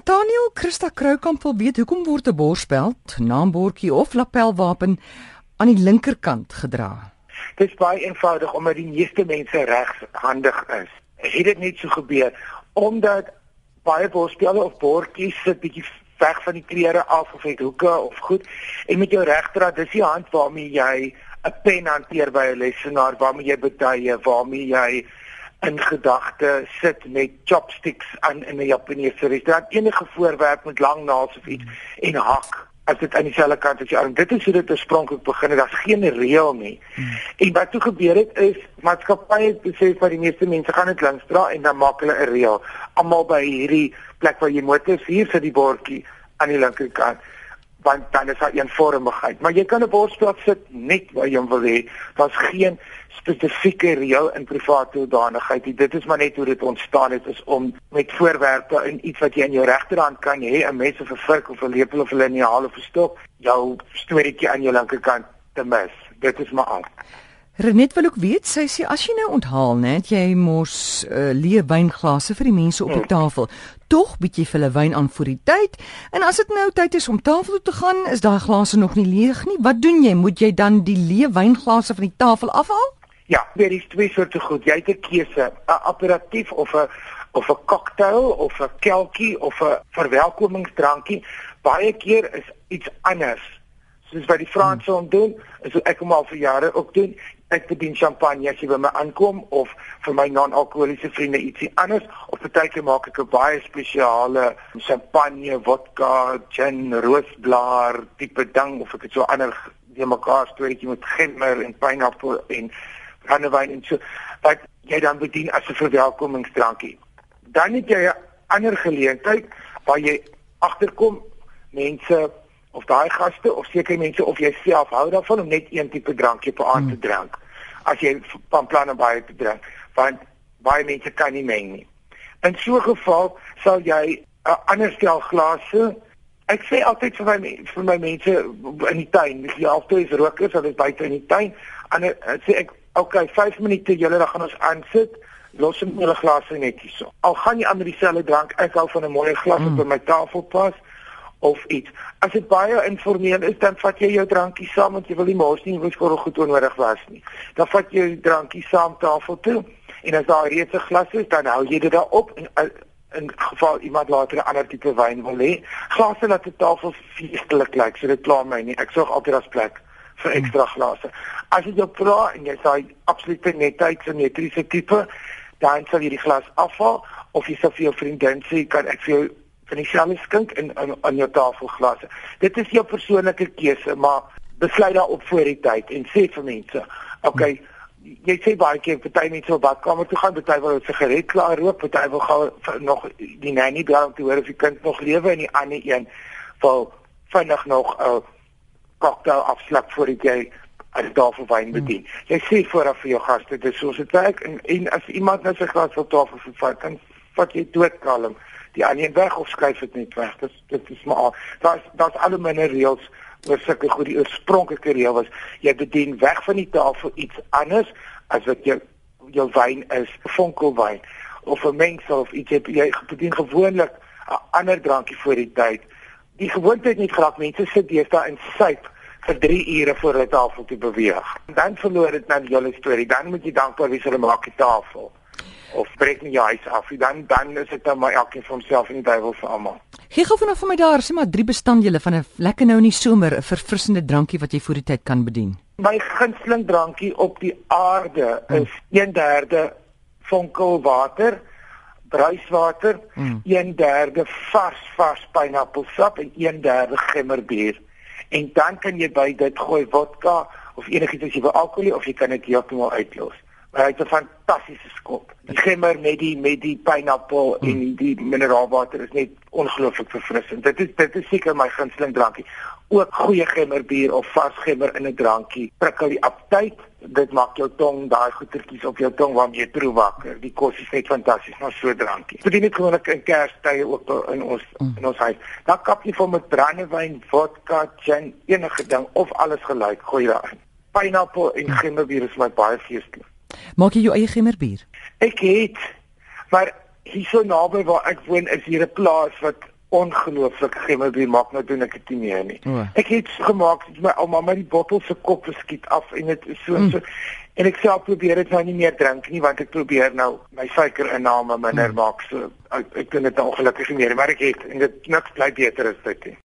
Nathaniel Christa Kroukamp wil weet hoekom word 'n borspeld, naambordjie of lapelwapen aan die linkerkant gedra? Dit is baie eenvoudig omdat die meeste mense regshandig is. Het dit net so gebeur omdat baie borspelde of bordjies sit bietjie weg van die klere af of het hoeke of goed en met jou regterhand dis die hand waarmee jy 'n pen hanteer by 'n lesenaar waarmee jy betuie waarmee jy in gedagte sit met chopsticks aan in 'n Japaneese restaurant. Enige voorwerp met lang naels of iets en hak as dit aan dieselfde kant as jou arm dit is hoe dit oorspronklik begin het. Daar's geen reël nie. Hmm. en wat toe gebeur het is maatskappye besef dat die meeste mense gaan dit langs dra en dan maak hulle 'n reël. Almal by hierdie plek waar jy motors hier sit die bordjie aan die linkerkant want dan is daar eenvormigheid. Maar jy kan 'n borstplaat sit net waar jy wil hê. Daar's geen spesifieke reël in private hoedanigheid nie. Dit is maar net hoe dit ontstaan het is om met voorwerpe in iets wat jy in jou regterhand kan hê, 'n mes of 'n vork of 'n lepel of 'n liniaal of 'n stok, jou storieetjie aan jou linkerkant te mis. Dit is maar al. Renet wil ook weet, sy sê as jy nou onthaal, net jy mos uh, leë wynglase vir die mense op die hmm. tafel. Tog bied jy vir hulle wyn aan vir die tyd. En as dit nou tyd is om tafel toe te gaan, is daai glase nog nie leeg nie. Wat doen jy? Moet jy dan die leë wynglase van die tafel afhaal? Ja, daar is twee soorte goed. Jy het 'n keuse, 'n aperitief of 'n of 'n cocktail of 'n kelkie of 'n verwelkomingsdrankie. Baie keer is iets anders. Soos wat die Franse hom doen, is ek hom al vir jare ook doen ek bedien champagne as jy by my aankom of vir my non-alkoholiese vriende ietsie anders of partykeer maak ek 'n baie spesiale champagne, vodka, gin, roosblaar tipe ding of ek het so ander die mekaar storieetjie met gemmer en pineappel en brandewyn en so wat jy dan bedien as 'n verwelkomingsdrankie. Dan het jy 'n ander geleentheid waar jy agterkom mense of daai gaste of seker mense of jy self hou daarvan om net een tipe drankie per aand te hmm. drink. As jy van plan om baie te drink, want baie mense kan nie meng nie. In so 'n geval sal jy 'n ander stel glase Ek sê altyd vir my vir my mense in die tuin, die helfte is rokers, hulle is buite in die tuin. En sê ek, okay, 5 minute julle dan gaan ons aansit. Los net julle glase netjies so. Al gaan jy ander dieselfde drank, ek hou van 'n mooi glas mm. op my tafel pas of iets. As dit baie informeel is, dan vat jy jou drankie saam want jy wil nie mos nie wys vir goed onnodig was nie. Dan vat jy jou drankie saam tafel toe en as daar reeds 'n glas is, dan hou jy dit daar op en uh, in geval iemand later 'n ander tipe wyn wil hê, glase laat die tafel feestelik lyk, so dit pla my nie. Ek sorg altyd as plek vir ekstra glase. As jy jou vra en jy sê absoluut netheid simmetriese tipe, dan sal jy die glas afhaal of jy sê vir jou vriendin sê kan ek vir jou van die selfe skink in aan jou tafelglase. Dit is jou persoonlike keuse, maar besluit daarop voor die tyd en sê vir mense, okay, jy sê baie keer party mense wil badkamer toe gaan, party wil 'n sigaret klaar rook, party wil gou nog die nanny bel om te hoor of die kind nog lewe en die ander een wil vinnig nog 'n cocktail afslag voor die jy as tafel wyn bedien. Hmm. Jy sê vooraf vir jou gaste, dis soos dit werk en, en as iemand net sy glas op tafel vervat, dan vat jy doodkalm die ander weg of skuif dit net weg. Dit dit is maar daar's daar's alle minne reëls oor sulke goed die oorspronklike reël was jy bedien weg van die tafel iets anders as wat jou jou wyn is, vonkelwyn of 'n mengsel of iets jy, bedien gewoonlik 'n ander drankie voor die tyd. Die gewoonte het net geraak mense sit deesdae in suip vir 3 ure voor hulle tafel te beweeg. Dan verloor dit nou die hele storie. Dan moet jy dankbaar wees vir 'n maakie tafel of breek nie jou huis af nie, dan dan is dit nou maar elkeen vir homself en die duiwel vir almal. Gee gou vanaand vir my daar, sê maar drie bestanddele van 'n lekker nou in die somer 'n verfrissende drankie wat jy voor die tyd kan bedien. My gunsteling drankie op die aarde is hmm. 1/3 vonkelwater, bruiswater, hmm. 1/3 vars vars pineappelsap en 1/3 gemmerbier. En dan kan jy by dit gooi vodka of enigiets as jy wil alkohol of jy kan dit heeltemal uitlos. Maar hy het 'n fantastiese skop. Die gemmer met die met die pineappel mm. en die mineraalwater is net ongelooflik verfrissend. Dit is dit is seker my gunsteling drankie. Ook goeie gemmerbier of vars gemmer in 'n drankie prikkel die aptyt. Dit maak jou tong daai goetertjies op jou tong waarmee jy proe wakker. Die kos is net fantasties, maar so drankie. Dit is nie gewoonlik in Kerstye ook in ons mm. in ons huis. Dan kap jy vir met brandewyn, vodka, gin, enige ding of alles gelyk gooi daarin. Pineappel en mm. gemmerbier is my baie feestelik. Maak jy jou eie gemmerbier? Ek het maar hier so naby waar ek woon is hier 'n plaas wat ongelooflik gemobiel maak nou doen ek dit nie meer nie. O. Ek het gemaak dat my ouma my die bottel se kop geskiet af en dit is so Mm. so en ek self probeer dit nou nie meer drink nie want ek probeer nou my suikerinname minder Mm. maak so ek, ek doen dit nou ongelukkig nie meer maar ek het en dit niks bly beter as dit nie.